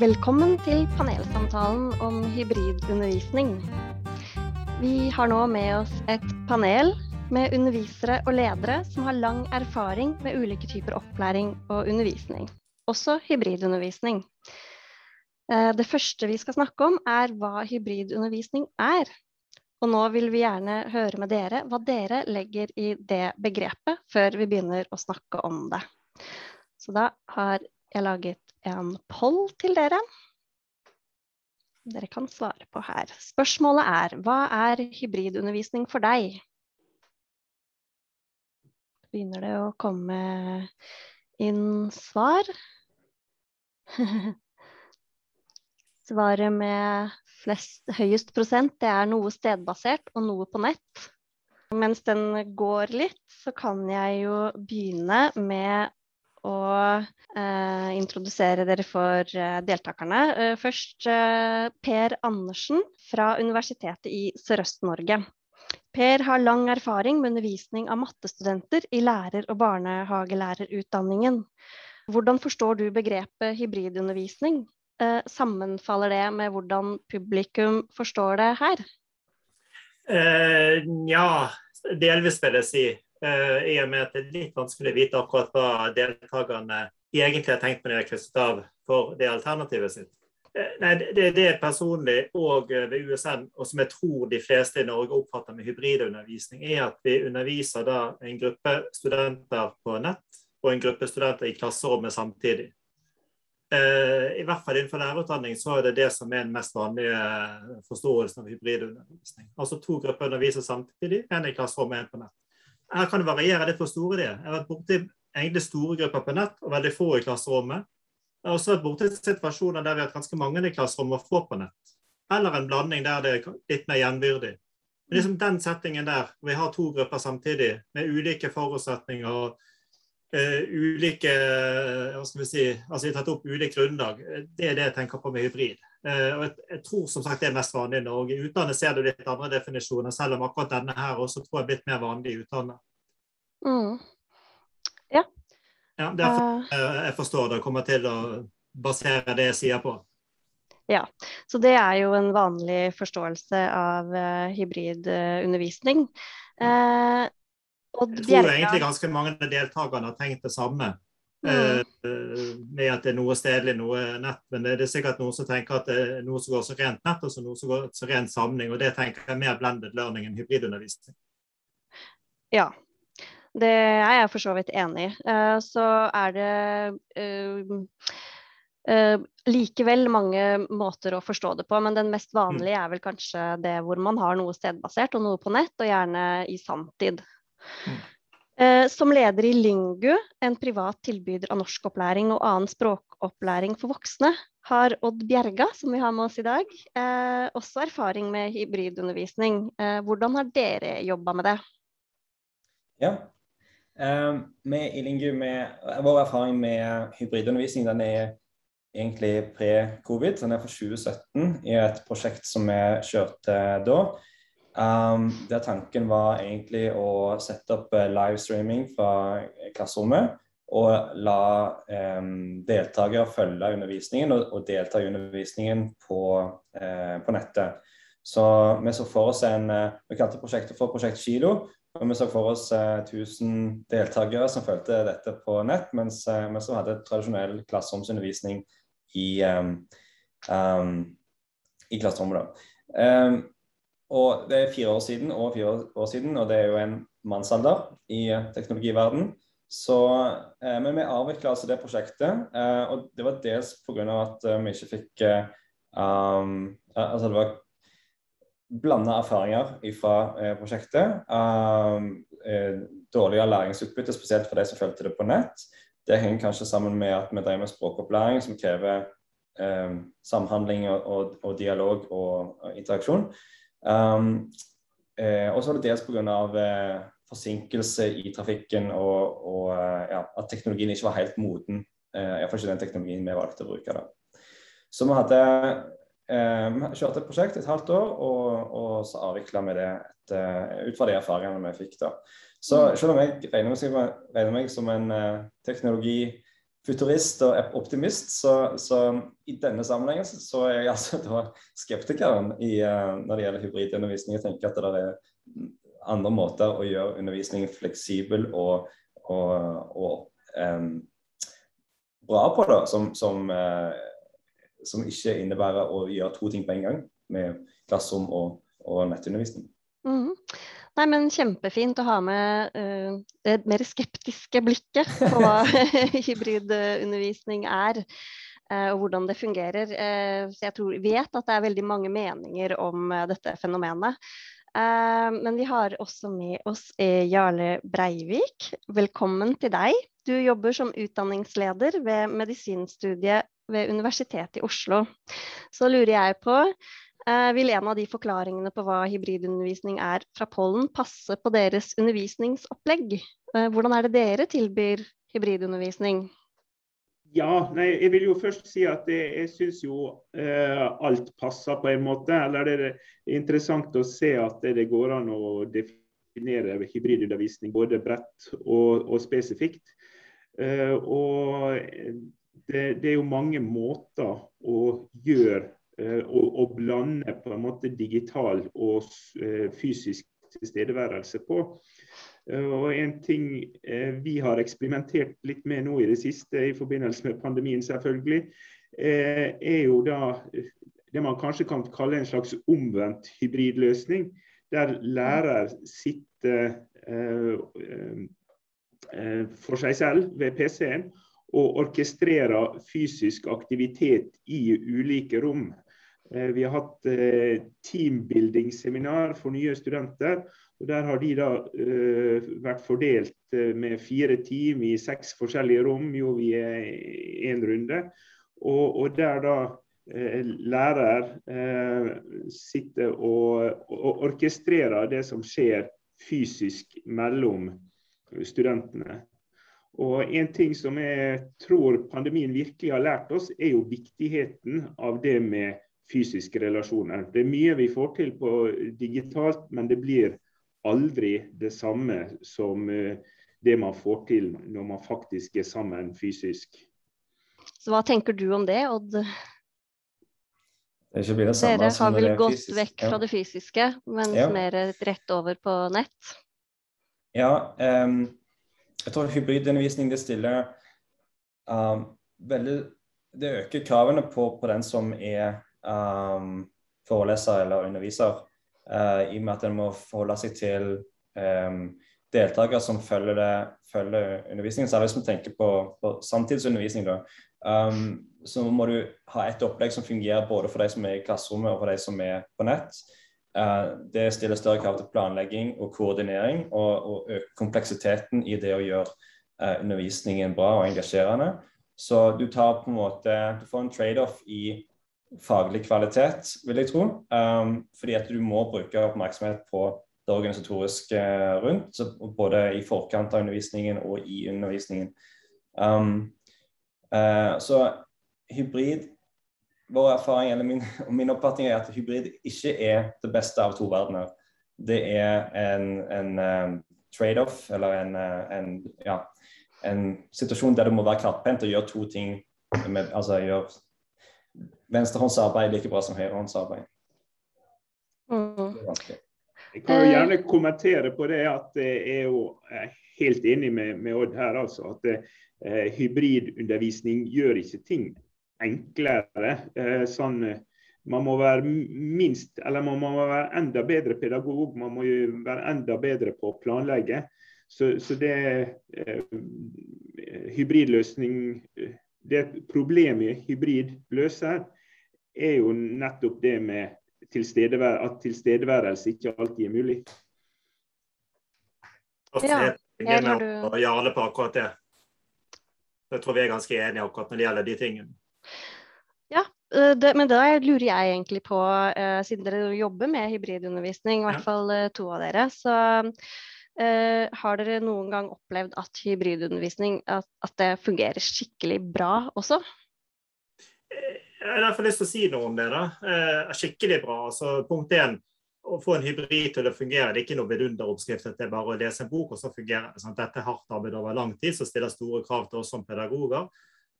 Velkommen til panelsamtalen om hybridundervisning. Vi har nå med oss et panel med undervisere og ledere som har lang erfaring med ulike typer opplæring og undervisning, også hybridundervisning. Eh, det første vi skal snakke om, er hva hybridundervisning er. Og nå vil vi gjerne høre med dere hva dere legger i det begrepet, før vi begynner å snakke om det. Så da har jeg laget en poll til dere. Dere kan svare på her. Spørsmålet er hva er hybridundervisning for deg? Begynner det å komme inn svar? Svaret med flest, høyest prosent det er noe stedbasert og noe på nett. Mens den går litt, så kan jeg jo begynne med å eh, introdusere dere for eh, deltakerne. Eh, først eh, Per Andersen fra Universitetet i Sørøst-Norge. Per har lang erfaring med undervisning av mattestudenter i lærer- og barnehagelærerutdanningen. Hvordan forstår du begrepet hybridundervisning? Eh, sammenfaller det med hvordan publikum forstår det her? Eh, ja, delvis vil jeg si. Uh, I og med at det er litt vanskelig å vite akkurat hva deltakerne egentlig har tenkt på når de har krysset av for det alternativet sitt. Uh, nei, det, det er personlig og uh, ved USN, og som jeg tror de fleste i Norge oppfatter med hybridundervisning, er at vi underviser da en gruppe studenter på nett og en gruppe studenter i klasserommet samtidig. I hvert fall innenfor lærerutdanning så er det det som er den mest vanlige forståelsen av hybridundervisning. Altså to grupper underviser samtidig, én i klasserommet og én på nett. Her kan det variere litt hvor store de er. Jeg har vært borti egentlig store grupper på nett og veldig få i klasserommet. Jeg har også vært borti situasjoner der vi har hatt ganske mange i klasserommet og få på nett. Eller en blanding der det er litt mer jevnbyrdig. Men liksom den settingen der, hvor vi har to grupper samtidig med ulike forutsetninger og uh, ulike hva skal vi si, altså Vi har tatt opp ulikt grunnlag. Det er det jeg tenker på med hybrid. Uh, og jeg, tror som sagt det er mest vanlig i Norge. I utlandet ser du litt andre definisjoner, selv om akkurat denne her også tror jeg er blitt mer vanlig i utlandet. Mm. Ja. ja. Derfor uh, jeg forstår det, kommer til å basere det jeg sier på. Ja, så det er jo en vanlig forståelse av hybridundervisning. Uh, jeg tror egentlig ganske mange av deltakerne har tenkt det samme. Mm. med at det er noe stedlig, noe nett. Men det, er sikkert noen som tenker at det er noe som går så rent nett, og så noe som går så rent samling. Og det tenker jeg er mer blended learning enn hybridundervisning. Ja, det er jeg for så vidt enig i. Uh, så er det uh, uh, likevel mange måter å forstå det på, men den mest vanlige mm. er vel kanskje det hvor man har noe stedbasert og noe på nett, og gjerne i sanntid. Mm. Eh, som leder i Lingu, en privat tilbyder av norskopplæring og annen språkopplæring for voksne, har Odd Bjerga, som vi har med oss i dag, eh, også erfaring med hybridundervisning. Eh, hvordan har dere jobba med det? Ja, vi i Lingu, Vår erfaring med hybridundervisning den er egentlig pre-covid. Den er fra 2017 i et prosjekt som vi kjørte da. Um, der tanken var egentlig å sette opp uh, livestreaming fra klasserommet og la um, deltakere følge undervisningen og, og, delta i undervisningen på, uh, på, nettet. Så vi så for oss en uh, Vi kalte prosjektet for Prosjekt Kilo. Og vi så for oss 1000 deltakere som fulgte dette på nett, mens vi så hadde tradisjonell klasseromsundervisning i, um, i klasserommet. da. Og det er fire år siden og fire år siden, og det er jo en mannsalder i eh, teknologiverden. Så, eh, men vi avvikla altså det prosjektet, eh, og det var dels pga. at eh, vi ikke fikk eh, um, Altså det var blanda erfaringer fra prosjektet. Um, dårligere læringsutbytte, spesielt for de som fulgte det på nett. Det henger kanskje sammen med at vi drev med språkopplæring, som krever samhandling og, og, og dialog og, og interaksjon. Um, eh, og så var det dels pga. Eh, forsinkelse i trafikken og, og eh, ja, at teknologien ikke var helt moden. Eh, Iallfall ikke den teknologien vi valgte å bruke. da. Så vi hadde eh, kjørt et prosjekt et halvt år, og, og så avvikla vi det et, ut fra de erfaringene vi fikk. da. Så mm. selv om jeg regner meg, regner meg som en uh, teknologi futurist og optimist, så, så i denne sammenhengen så, er jeg altså da skeptikeren i, uh, når det gjelder hybridundervisning. Jeg tenker at det er andre måter å gjøre undervisningen fleksibel og, og, og um, bra på, da, som, som, uh, som, ikke innebærer å gjøre to ting på en gang, med klasserom og, og nettundervisning. Mm. Nei, men Kjempefint å ha med uh, det mer skeptiske blikket på hva hybridundervisning er. Uh, og hvordan det fungerer. Uh, så jeg tror, vet at det er veldig mange meninger om dette fenomenet. men vi har også med oss Jarle Breivik. Velkommen til deg. Du jobber som utdanningsleder ved medisinstudiet ved Universitetet i Oslo. Så lurer jeg på, Eh, vil en av de forklaringene på hva hybridundervisning er fra pollen, passe på deres undervisningsopplegg? Eh, hvordan er det dere tilbyr hybridundervisning? Ja, nei, jeg vil jo først si at jeg syns jo eh, alt passer på en måte. Eller det er interessant å se at det går an å definere hybridundervisning både bredt og, og spesifikt. Eh, og det, det, er jo mange måter å gjøre Eh, å, blande på en måte digital og eh, fysisk tilstedeværelse på. Eh, og En ting vi har eksperimentert litt med nå i det siste, i forbindelse med pandemien selvfølgelig, er jo da det man kanskje kan kalle en slags omvendt hybridløsning. Der lærer sitter for seg selv ved PC-en og orkestrerer fysisk aktivitet i ulike rom. Eh, vi har hatt eh, teambuilding-seminar for nye studenter. og Der har de da uh, vært fordelt med fire team i seks forskjellige rom. jo vi en runde. Og, og der da lærer sitter og, og, orkestrerer det som skjer fysisk mellom studentene. Og En ting som jeg tror pandemien virkelig har lært oss, er jo viktigheten av det med fysiske relasjoner. Det er mye vi får til på digitalt, men det blir aldri det samme som eh, det man får til når man faktisk er sammen fysisk. Så Hva tenker du om det, Odd? Det det samme, Dere har vel gått fysisk. vekk fra det fysiske, men ja. mer rett over på nett? Ja, um, jeg tror hybridundervisning det stiller um, veldig Det øker kravene på, på den som er um, foreleser eller underviser, uh, i og med at en må forholde seg til um, deltakere som følger, det, følger undervisningen. Særlig hvis vi tenker på, på samtidsundervisning. Da. Um, så må du ha et opplegg som fungerer både for de som er i klasserommet og for de som er på nett. Uh, det stiller større krav til planlegging og koordinering, og, og øker kompleksiteten i det å gjøre uh, undervisningen bra og engasjerende. Så du tar på en måte, du får en trade-off i faglig kvalitet, vil jeg tro. Um, fordi at du må bruke oppmerksomhet på det organisatoriske rundt, både i forkant av undervisningen og i undervisningen. Um, uh, så hybrid Vår erfaring, eller min, min, oppfatning er at hybrid ikke er det beste av to verdener. Det er en, en um, trade-off, eller en, uh, en, ja, en, situasjon der du må være knapphendt og gjøre to ting. Med, altså gjøre venstrehåndsarbeid like bra som høyrehåndsarbeid. Mm. Jeg kan jo gjerne kommentere på det at jeg er jo helt enig med, med Odd her. altså, at eh, Hybridundervisning gjør ikke ting enklere. Eh, sånn, man må være minst, eller man må være enda bedre pedagog. Man må være enda bedre på å planlegge. Så, så det eh, hybridløsning det problemet hybrid løser, er jo nettopp det med tilstedevær at tilstedeværelse ikke alltid er mulig. Ja, jeg har du... Jarle på akkurat det. Jeg tror vi er ganske enige akkurat når det gjelder de tingene. Ja, eh, det, men da lurer jeg egentlig på, uh, siden dere jobber med hybridundervisning, i hvert fall uh, to av dere, så Uh, har dere noen gang opplevd at hybridundervisning at, at, det fungerer skikkelig bra også? Jeg har derfor lyst til å si noe om det. da. Eh, skikkelig bra. altså Punkt én, å få en hybrid til å fungere. Det er ikke noe vidunderoppskrift at det er bare å lese en bok, og så fungerer det. Sånn, Dette er hardt arbeid over lang tid, som stiller store krav til oss som pedagoger.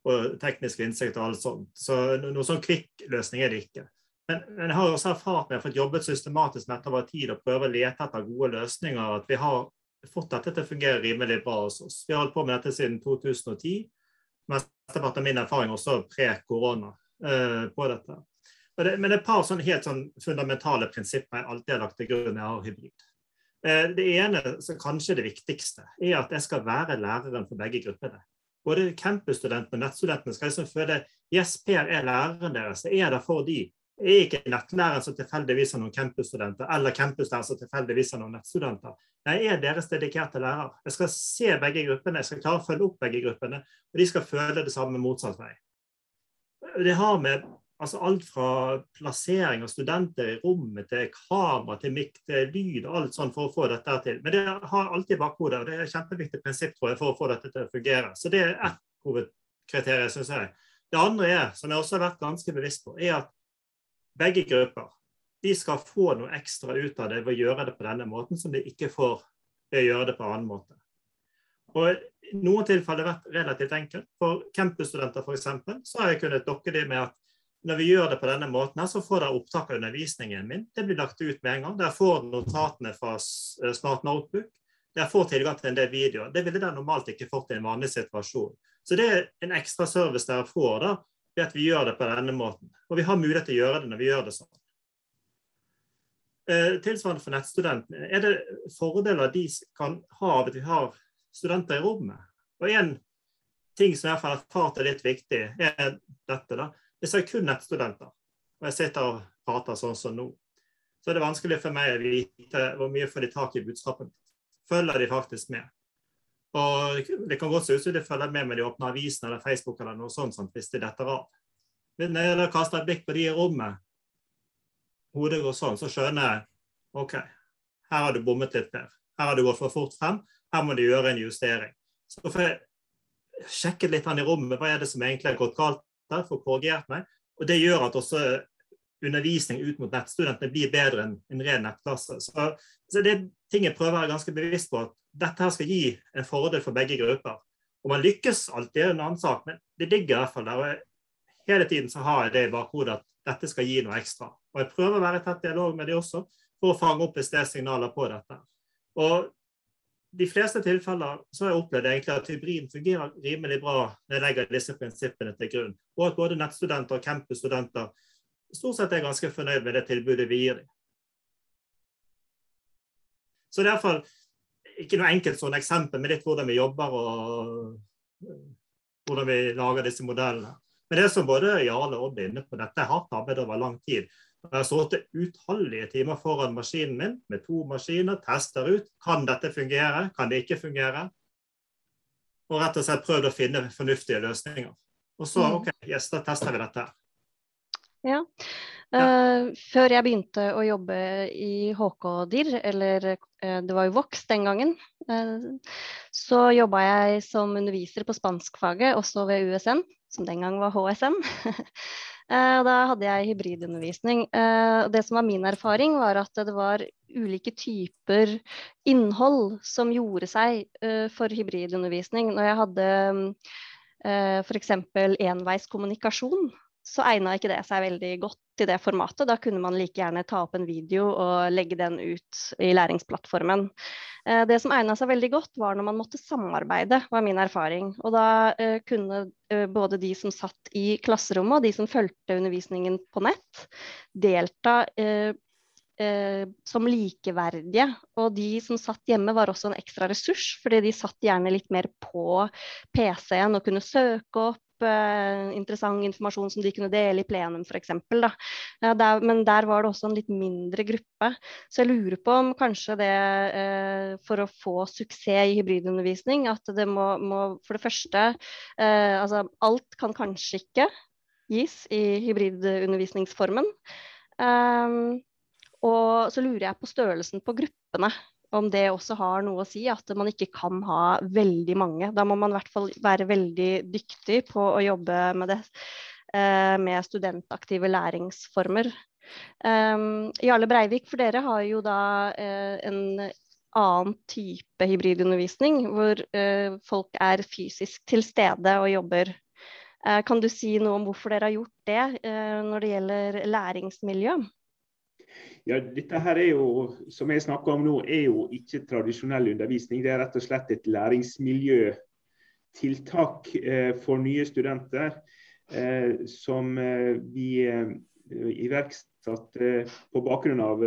og teknisk innsikt og alt sånt. Så noen sånn kvikk-løsning er det ikke. Men, men, jeg har også erfart med har fått jobbet systematisk med over tid og prøve å lete etter gode løsninger, at vi har fått dette til å fungere rimelig bra hos oss. Vi har holdt på med dette siden 2010. Mesteparten av min erfaring også pre-korona på dette. Det, men et par sånn helt sånn fundamentale prinsipper jeg alltid har lagt til grunn når jeg har hybrid. Eh, det ene, som kanskje det viktigste, er at jeg skal være læreren for begge gruppene. Både campusstudentene og nettstudentene skal liksom føle yes, Per er læreren deres. Jeg er der for de. Jeg er ikke nettlæreren som tilfeldigvis har noen campusstudenter, eller campuslærer som tilfeldigvis har noen nettstudenter. Jeg er deres dedikerte lærer. Jeg skal se begge gruppene, jeg skal klare å følge opp begge gruppene, og de skal føle det samme motsatt vei. Det har med Altså alt fra plassering av studenter i rommet, til kamera, til mikk, til lyd og alt sånn for å få dette til. Men det har alltid bakhodet, og det er et kjempeviktig prinsipp tror jeg, for å få dette til å fungere. Så det er ett hovedkriterium, syns jeg. Det andre er, som jeg også har vært ganske bevisst på, er at begge grupper de skal få noe ekstra ut av det ved å gjøre det på denne måten, som de ikke får ved å gjøre det på annen måte. Og I noen tilfeller vært relativt enkelt. For campusstudenter f.eks. så har jeg kunnet dokke det med at når vi gjør det på denne måten, her, så får dere opptak av undervisningen min. Det blir lagt ut med en gang. Dere får notatene fra eh, Smart Notebook. Dere får tilgang til en del videoer. Det ville dere normalt ikke fått i en vanlig situasjon. Så det er en ekstra service dere får da, ved at vi gjør det på denne måten. Og vi har mulighet til å gjøre det når vi gjør det sånn. Eh, tilsvarende for nettstudentene. Er det fordeler de kan ha av at vi har studenter i rommet? Og en ting som fall har erfart er litt viktig, er dette. da, hvis jeg kun nettstudenter, og jeg sitter og prater sånn som nå, så er det vanskelig for meg å vite hvor mye får de tak i budskapet. Følger de faktisk med? Og Det kan godt se ut som de følger med med de åpne avisene eller Facebook eller noe sånt, sånt hvis de detter av. Men når jeg kaster et blikk på de i rommet, hodet går sånn, så skjønner jeg OK, her har du bommet litt, Per. Her har du gått for fort frem. Her må du gjøre en justering. Så får jeg sjekket litt i rommet. Hva er det som egentlig har gått galt der å korrigere meg. Og det gjør at også undervisning ut mot nettstudentene blir bedre enn en ren nettklasse. Så, så det er ting jeg prøver å være ganske bevisst på, at dette her skal gi en fordel for begge grupper. Om man lykkes alltid er en annen sak, men det ligger i hvert fall der. og Hele tiden så har jeg det i bakhodet at dette skal gi noe ekstra. Og Jeg prøver å være i tett dialog med de også, for å fange opp det er signaler på dette. Og de fleste tilfeller så har jeg opplevd egentlig at hybriden fungerer rimelig bra når jeg legger disse prinsippene til grunn. Og at både nettstudenter og campusstudenter stort sett er ganske fornøyd med det tilbudet vi gir dem. Så det er iallfall ikke noe enkelt sånn eksempel med litt hvordan vi jobber og hvordan vi lager disse modellene. Men det som både Jarle og Odd er inne på, dette er hardt over lang tid. Jeg har sittet utallige timer foran maskinen min med to maskiner, tester ut. Kan dette fungere? Kan det ikke fungere? Og rett og slett prøvd å finne fornuftige løsninger. Og så mm. OK, yes, da tester vi dette. Ja. Uh, før jeg begynte å jobbe i HK-DIR, eller uh, det var jo Vox den gangen, uh, så jobba jeg som underviser på spanskfaget, også ved USN, som den gang var HSN. Eh, da hadde jeg hybridundervisning. Eh, det som var min erfaring, var at det var ulike typer innhold som gjorde seg eh, for hybridundervisning. Når jeg hadde f.eks. enveiskommunikasjon, så egna ikke det seg veldig godt i det formatet. Da kunne man like gjerne ta opp en video og legge den ut i læringsplattformen. Eh, det som egna seg veldig godt, var når man måtte samarbeide, var min erfaring. Og da eh, kunne eh, både de som satt i klasserommet og de som fulgte undervisningen på nett, delta som likeverdige. Og de som satt hjemme var også en ekstra ressurs, fordi de satt gjerne litt mer på PC-en og kunne søke opp uh, interessant informasjon som de kunne dele i plenum f.eks. Der, men der var det også en litt mindre gruppe. Så jeg lurer på om kanskje det uh, for å få suksess i hybridundervisning, at det må, må for det første uh, Altså alt kan kanskje ikke gis i hybridundervisningsformen. Um, og så lurer jeg på størrelsen på gruppene om det også har noe å si, at man ikke kan ha veldig mange. Da må man i hvert fall være veldig dyktig på å jobbe med det eh, med studentaktive læringsformer. Um, Jarle Breivik, for dere har jo da eh, en annen type hybridundervisning, hvor eh, folk er fysisk til stede og jobber kan du si noe om hvorfor dere har gjort det når det gjelder læringsmiljø? Ja, dette her er jo, som jeg snakker om nå, er jo ikke tradisjonell undervisning. Det er rett og slett et læringsmiljøtiltak eh, for nye studenter eh, som eh, vi eh, iverksatte på bakgrunn av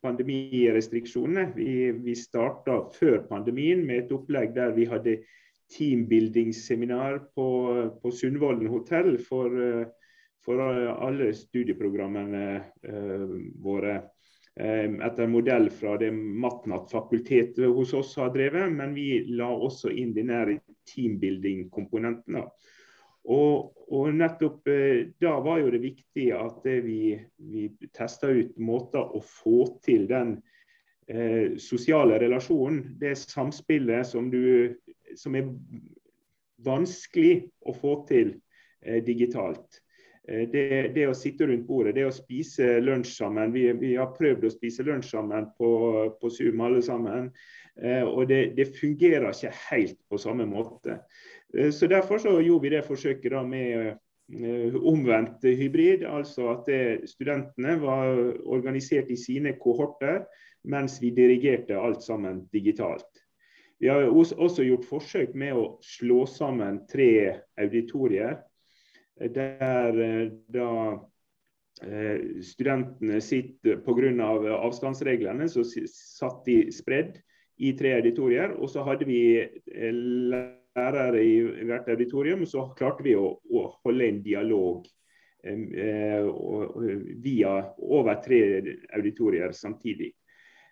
pandemirestriksjonene. Vi, vi starta før pandemien med et opplegg der vi hadde teambuildingsseminar på, på Sundvolden hotell for for alle studieprogrammene eh, våre etter etter modell fra det Matnat-fakultetet hos oss har drevet, men vi la også inn denne teambuilding-komponenten. Og, og, nettopp eh, da var jo det viktig at vi, vi testa ut måter å få til den eh, sosiale relasjonen, det samspillet som, du, som er vanskelig å få til eh, digitalt. Eh, det, det, å sitte rundt bordet, det å spise lunsj sammen. Vi, vi har prøvd å spise lunsj sammen på, på Zoom alle sammen. Eh, og det, det, fungerer ikke helt på samme måte. Eh, så Derfor så gjorde vi det forsøket da med omvendt hybrid. Altså at studentene var organisert i sine kohorter, mens vi dirigerte alt sammen digitalt. Vi har også gjort forsøk med å slå sammen tre auditorier der eh, da eh, studentene sitter pga. Av avstandsreglene, så satt de spredd i tre auditorier. Og så hadde vi eh, lærere i hvert auditorium, så klarte vi å, å holde en dialog via over tre auditorier samtidig.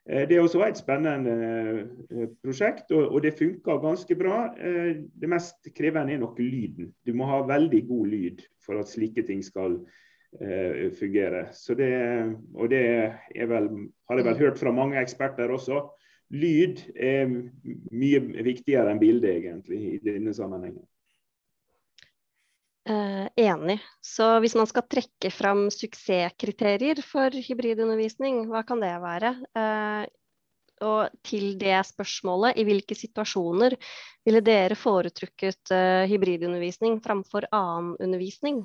Eh, er også et spennende eh, prosjekt, og det funker ganske bra. Eh, det mest krevende er nok lyden. Du må ha veldig god lyd for at slike ting skal fungere. Det, og det vel, har jeg vel hørt fra mange eksperter også. Lyd er mye viktigere enn bilde, egentlig, i denne sammenhengen. Eh, enig. Så hvis man skal trekke fram suksesskriterier for hybridundervisning, hva kan det være? Eh, og til det spørsmålet, i hvilke situasjoner ville dere foretrukket eh, hybridundervisning framfor annen undervisning?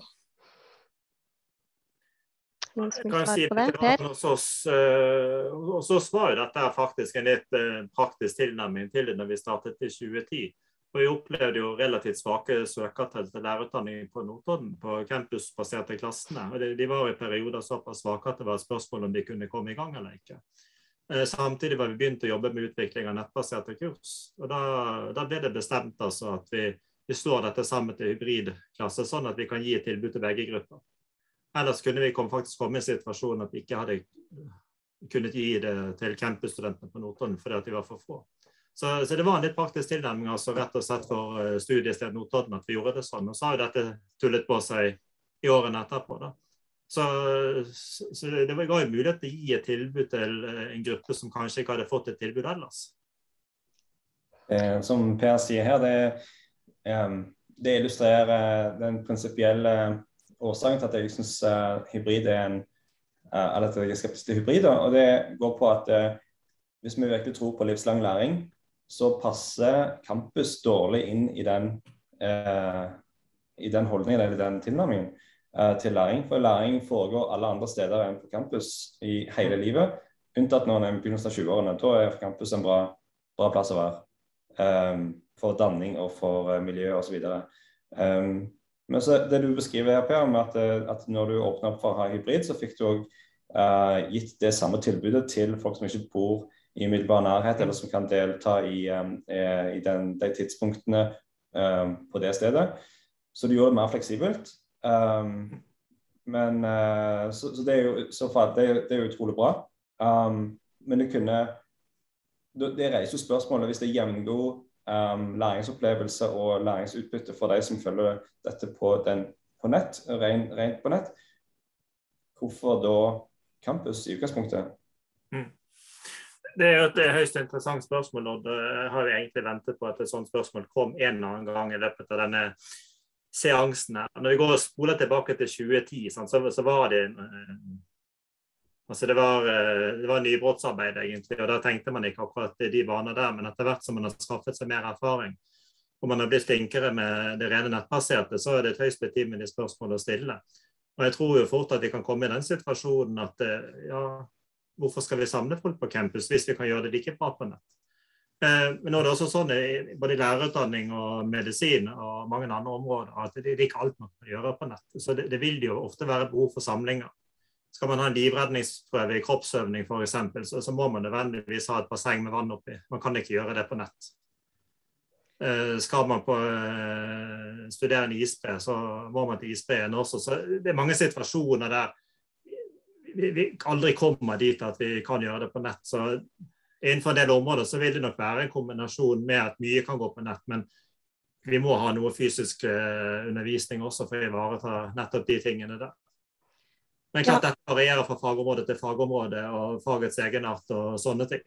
Noen som vil svare på det? Per? Hos oss, uh, hos oss var jo dette faktisk en litt uh, praktisk tilnærming til det når vi startet i 2010. Og vi opplevde jo relativt svake søkertall til lærerutdanning på Notodden på campusbaserte klassene. Og de, de var i perioder såpass svake at det var et spørsmål om de kunne komme i gang eller ikke. Eh, samtidig var vi begynt å jobbe med utvikling av nettbaserte kurs. Og da, da ble det bestemt altså at vi, vi slår dette sammen til hybridklasse, sånn at vi kan gi et tilbud til begge grupper. Ellers kunne vi kom, faktisk komme i en situasjon at vi ikke hadde kunnet gi det til campusstudentene på Notodden fordi at de var for få. Så, så, det var en litt praktisk tilnærming altså rett og slett for uh, studiestedet Notodden at vi gjorde det sånn. Og så har jo dette tullet på seg i årene etterpå. da. Så, så det ga jo mulighet til å gi et tilbud til eh, en gruppe som kanskje ikke hadde fått et tilbud ellers. Eh, som Per sier her, det, eh, det illustrerer den prinsipielle årsaken til at jeg syns hybrid er en uh, eller at jeg skeptisk til hybrid. Og det går på at hvis vi virkelig tror på livslang læring, så passer campus dårlig inn i den, eh, i den holdningen eller den tilnærmingen eh, til læring. For læring foregår alle andre steder enn på campus i hele livet, unntatt når en er i begynnelsen av 20-årene. Da er campus en bra, bra plass å være. Um, for danning og for uh, miljø osv. Um, men så det du beskriver her, Per, med at, eh, at når du åpna opp for å ha hybrid, så fikk du òg uh, gitt det samme tilbudet til folk som ikke bor i umiddelbar nærhet, eller som kan delta i, um, i den, de tidspunktene um, på det stedet. Så du gjør det mer fleksibelt. Um, men uh, så, så, det er jo så far, det, det er utrolig bra. Men det kunne Det reiser jo spørsmålet hvis det er jevngod um, læringsopplevelse og læringsutbytte for de som følger dette på, den, på nett, rent på nett, hvorfor da campus i utgangspunktet? Mm. Det er et høyst interessant spørsmål. og Jeg har egentlig ventet på at et sånt spørsmål kom en eller annen gang i løpet av denne seansen. her. Når vi går og spoler tilbake til 2010, så, var det eh, altså det var, eh, det var nybrottsarbeid, egentlig. og Da tenkte man ikke akkurat de vaner der. Men etter hvert som man har skaffet seg mer erfaring, og man har blitt flinkere med det rene nettbaserte, så er det et høyst betimelig spørsmål å stille. Og jeg tror jo fort at vi kan komme i den situasjonen at eh, ja, hvorfor skal vi samle folk på campus hvis vi kan gjøre det like bra på nett? Eh, men nå er det også sånn både lærerutdanning og medisin og mange andre områder at det er ikke alt man kan gjøre på nett. Så det, det vil jo ofte være behov for samlinger. Skal man ha en livredningsprøve i kroppsøvning f.eks., så, så må man nødvendigvis ha et basseng med vann oppi. Man kan ikke gjøre det på nett. Eh, skal man på eh, studere en isbre, så må man til isbreen også. Så det er mange situasjoner der vi, vi aldri kommer dit at vi kan gjøre det på nett. Så innenfor en del områder så vil det nok være en kombinasjon med at mye kan gå på nett. Men vi må ha noe fysisk eh, undervisning også for å ivareta nettopp de tingene der. Men klart ja. dette varierer fra fagområde til fagområde og fagets egenart og sånne ting.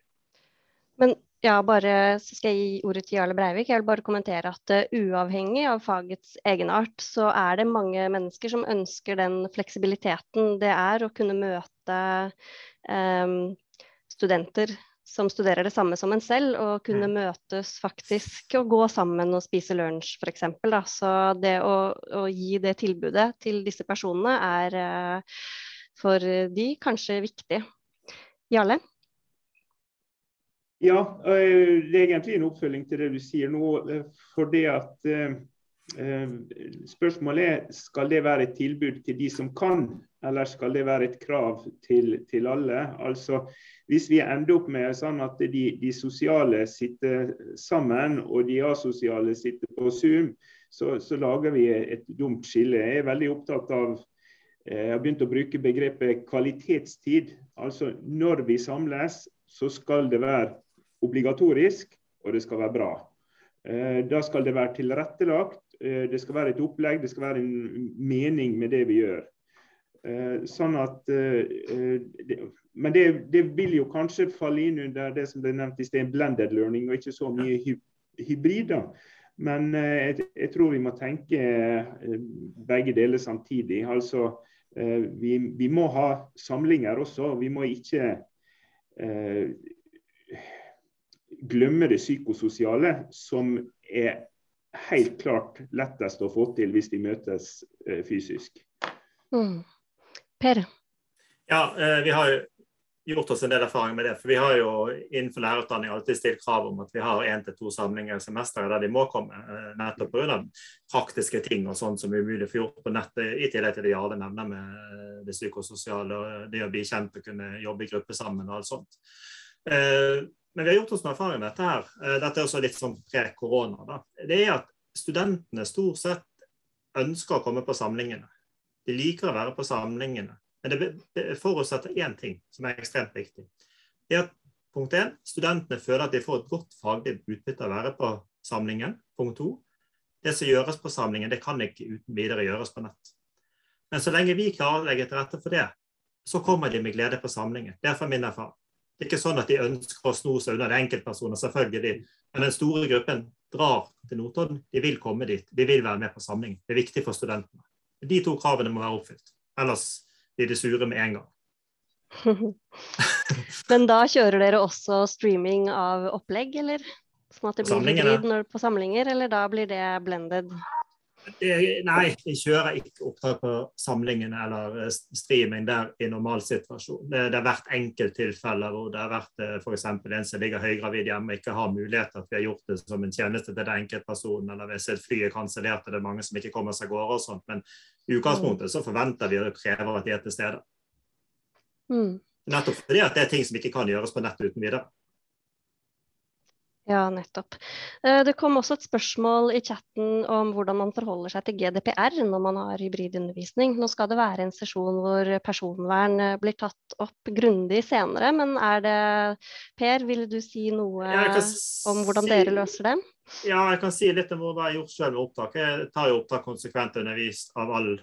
Men ja, bare så skal jeg gi ordet til Jarle Breivik. Jeg vil bare kommentere at uh, uavhengig av fagets egenart, så er det mange mennesker som ønsker den fleksibiliteten det er å kunne møte um, studenter som studerer det samme som en selv, og kunne mm. møtes faktisk og gå sammen og spise lunsj f.eks. Så det å, å, gi det tilbudet til disse personene er uh, for de kanskje viktig. Jarle? Ja, eh, det er egentlig en oppfølging til det du sier nå. Eh, for det at eh, Spørsmålet er skal det være et tilbud til de som kan, eller skal det være et krav til, til alle. Altså, Hvis vi ender opp med sånn at de, de, sosiale sitter sammen og de asosiale sitter på Zoom, så, så lager vi et dumt skille. Jeg er veldig opptatt av jeg har begynt å bruke begrepet kvalitetstid. Altså Når vi samles, så skal det være obligatorisk, og det skal være bra. Eh, da skal det være tilrettelagt, eh, det skal være et opplegg, det skal være en mening med det vi gjør. Eh, sånn at, men det, det vil jo kanskje falle inn under det som ble nevnt i sted, blended learning, og ikke så mye hybrider. Men jeg, jeg, tror vi må tenke begge deler samtidig. Altså, vi, vi må ha samlinger også. Vi må ikke glemme det psykososiale, som er helt klart lettest å få til hvis de møtes eh, fysisk. Mm. Per? Ja, eh, vi har gjort oss en del erfaring med det. For vi har jo innenfor lærerutdanning alltid stilt krav om at vi har én til to samlinger i semesteret der de må komme. Eh, nettopp pga. praktiske ting og sånt som er umulig å få gjort på nettet, i tillegg til det Jarle nevner med det psykososiale og det å bli kjent og kunne jobbe i gruppe sammen og alt sånt. Men vi har gjort oss noen erfaring med dette her. Eh, dette er også litt sånn pre-korona. Det er at studentene stort sett ønsker å komme på samlingene. De liker å være på samlingene. Men det, forutsetter én ting som er ekstremt viktig. Det er at punkt én, studentene føler at de får et godt faglig utbytte av å være på samlingen. Punkt to, det som gjøres på samlingen, det kan ikke uten videre gjøres på nett. Men så lenge vi klarer å legge til rette for det, så kommer de med glede på samlingen. Det er min erfaring. Det er ikke sånn at de ønsker å sno seg unna det enkeltpersoner, selvfølgelig. Men den store gruppen drar til Notodden. De vil komme dit. De vil være med på samling. Det er viktig for studentene. De to kravene må være oppfylt. Ellers blir de sure med en gang. Men da kjører dere også streaming av opplegg, eller? Sånn at det blir hybrid på samlinger, eller da blir det blended? Nei, jeg kjører ikke opptak på samlingene eller eh, streaming der i normalsituasjon. Det, det har vært enkelttilfeller hvor det har vært eh, f.eks. en som ligger høygravid hjemme og ikke har mulighet til at vi har gjort det som en tjeneste til den enkeltpersonen, eller hvis et fly er kansellert det er mange som ikke kommer seg av gårde og sånt. Men i utgangspunktet så forventer vi og krever at de er til stede. Mm. Nettopp fordi at det er ting som ikke kan gjøres på nett uten videre. Ja, nettopp. Eh, det kom også et spørsmål i chatten om hvordan man forholder seg til GDPR når man har hybridundervisning. Nå skal det være en sesjon hvor personvern eh, blir tatt opp grundig senere, men er det Per, vil du si noe om hvordan si, dere løser det? Ja, jeg kan si litt om hva jeg har gjort selv med opptak. Jeg tar jo opptak konsekvent av all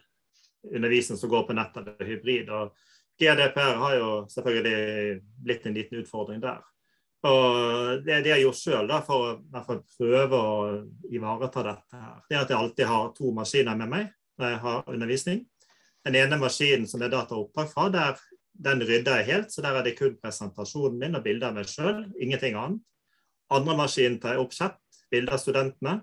undervisning som går på nett eller hybrid. og GDPR har jo selvfølgelig blitt en liten utfordring der. Og det, det jeg gjort sjøl for å prøve å ivareta dette, her, det er at jeg alltid har to maskiner med meg når jeg har undervisning. Den ene maskinen som det er dataopptak fra, der, den rydder jeg helt. Så der er det kun presentasjonen min og bilder av meg sjøl, ingenting annet. Andre maskinen tar jeg opp chat, bilder av studentene.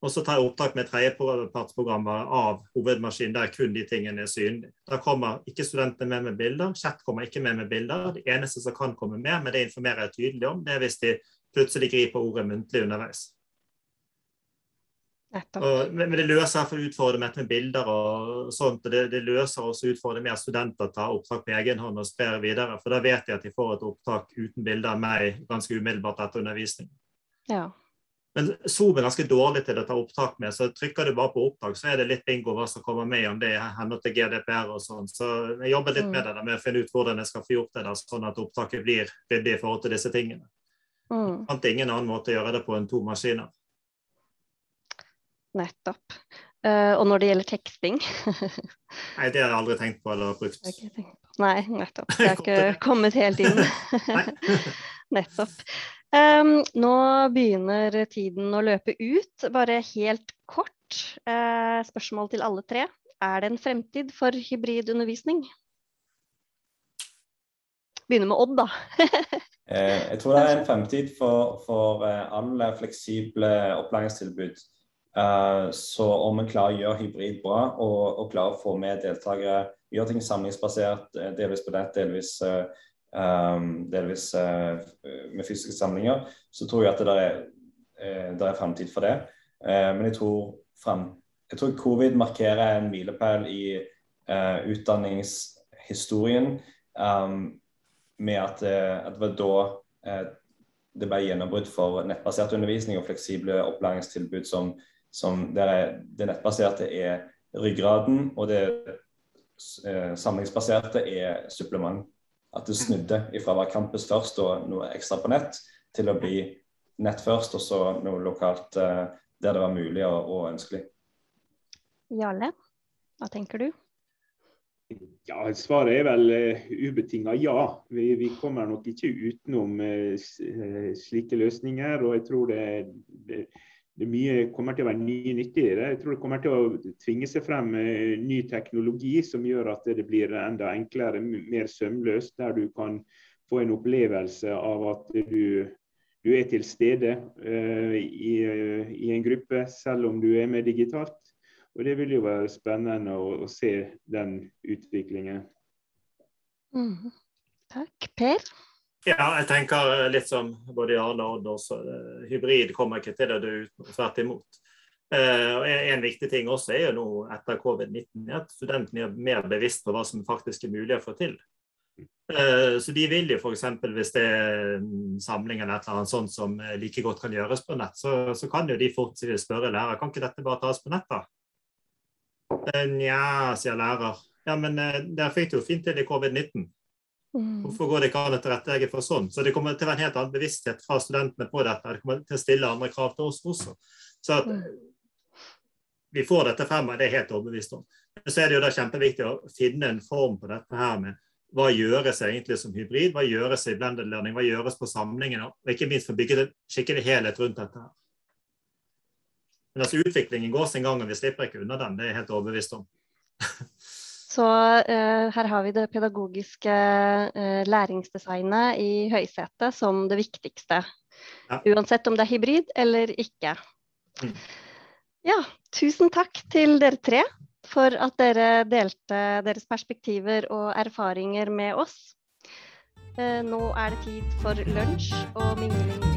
Og så tar jeg opptak med tredjepartsprogrammer av hovedmaskinen der kun de tingene er synlige. Da kommer ikke studentene med med bilder, chat kommer ikke med med bilder. Det eneste som kan komme med, men det informerer jeg tydelig om, det er hvis de plutselig griper ordet muntlig underveis. Og, men det løser fall utfordringen med bilder og sånt. og det, det løser også utfordringen med at studenter tar opptak på egen hånd og sprer videre. For da vet de at de får et opptak uten bilder av meg ganske umiddelbart etter undervisning. Ja. Men Zoom er ganske dårlig til å ta opptak med, så trykker du bare på opptak, så er det litt bingo hva som kommer med, om det er henhold til GDPR og sånn. Så jeg jobber litt med det der, med å finne ut hvordan jeg skal få gjort det der, sånn at opptaket blir ryddig i forhold til disse tingene. Mm. Fant ingen annen måte å gjøre det på enn to maskiner. Nettopp. Uh, og når det gjelder teksting Nei, det har jeg aldri tenkt på eller brukt. Nei, nettopp. Det har ikke kommet helt inn. nettopp. Um, nå begynner tiden å løpe ut. Bare helt kort uh, spørsmål til alle tre. Er det en fremtid for hybridundervisning? Begynner med Odd, da. eh, jeg tror det er en fremtid for, for uh, alle fleksible opplæringstilbud. Så om en klarer å gjøre hybrid bra og, og klarer å få med deltakere, gjøre ting samlingsbasert, delvis på nett, delvis uh, delvis uh, med fysiske samlinger, så tror jeg at det er, uh, det er framtid for det. Uh, men jeg tror, frem, jeg tror covid markerer en milepæl i utdanningshistorien um, med at, at, det var da det ble gjennombrudd for nettbasert undervisning og fleksible opplæringstilbud som, som der det nettbaserte er ryggraden, og det samlingsbaserte er supplement. At det snudde ifra å være campus først og noe ekstra på nett, til å bli nett først og så noe lokalt uh, der det var mulig og, og ønskelig. Jarle, hva tenker du? Ja, Svaret er vel uh, ubetinga ja. Vi, vi, kommer nok ikke utenom uh, slike løsninger. og jeg tror det, det det mye kommer til å være ny nyttig. Jeg tror det kommer til å tvinge seg frem ny teknologi som gjør at det blir enda enklere, mer sømløst. Der du kan få en opplevelse av at du, du er til stede uh, i, i, en gruppe, selv om du er med digitalt. Og Det vil jo være spennende å, å se den utviklingen. Mm. Takk. Per? Ja, jeg tenker litt som både Jarle og Odd også. Eh, hybrid kommer ikke til å dø ut, tvert imot. Uh, en viktig ting også er jo nå etter covid-19 at studentene er mer bevisst på hva som faktisk er mulig å få til. Så de vil jo f.eks. hvis det er en samling eller et eller annet sånt som like godt kan gjøres på nett, så, så kan jo de fort spørre lærer kan ikke dette bare tas på nett, da? Uh, Nja, sier lærer. Ja, men der fikk du jo fint til i covid-19. Mm. Hvorfor går det ikke an å tilrettelegge for sånn? Så det kommer til å være en helt annen bevissthet fra studentene på dette. Det kommer til å stille andre krav til oss også. Så at mm. vi får dette frem, det er helt overbevist om. Men så er det jo da kjempeviktig å finne en form på dette her med hva gjøres egentlig som hybrid, hva gjøres i blended learning, hva gjøres på samlingen, og ikke minst få bygget en skikkelig helhet rundt dette. her. Men altså Utviklingen går sin gang, og vi slipper ikke unna den. Det er jeg helt overbevist om. Så eh, her har vi det pedagogiske eh, læringsdesignet i høysetet som det viktigste. Ja. Uansett om det er hybrid eller ikke. Mm. Ja, tusen takk til dere tre for at dere delte deres perspektiver og erfaringer med oss. Eh, nå er det tid for lunsj og mingling.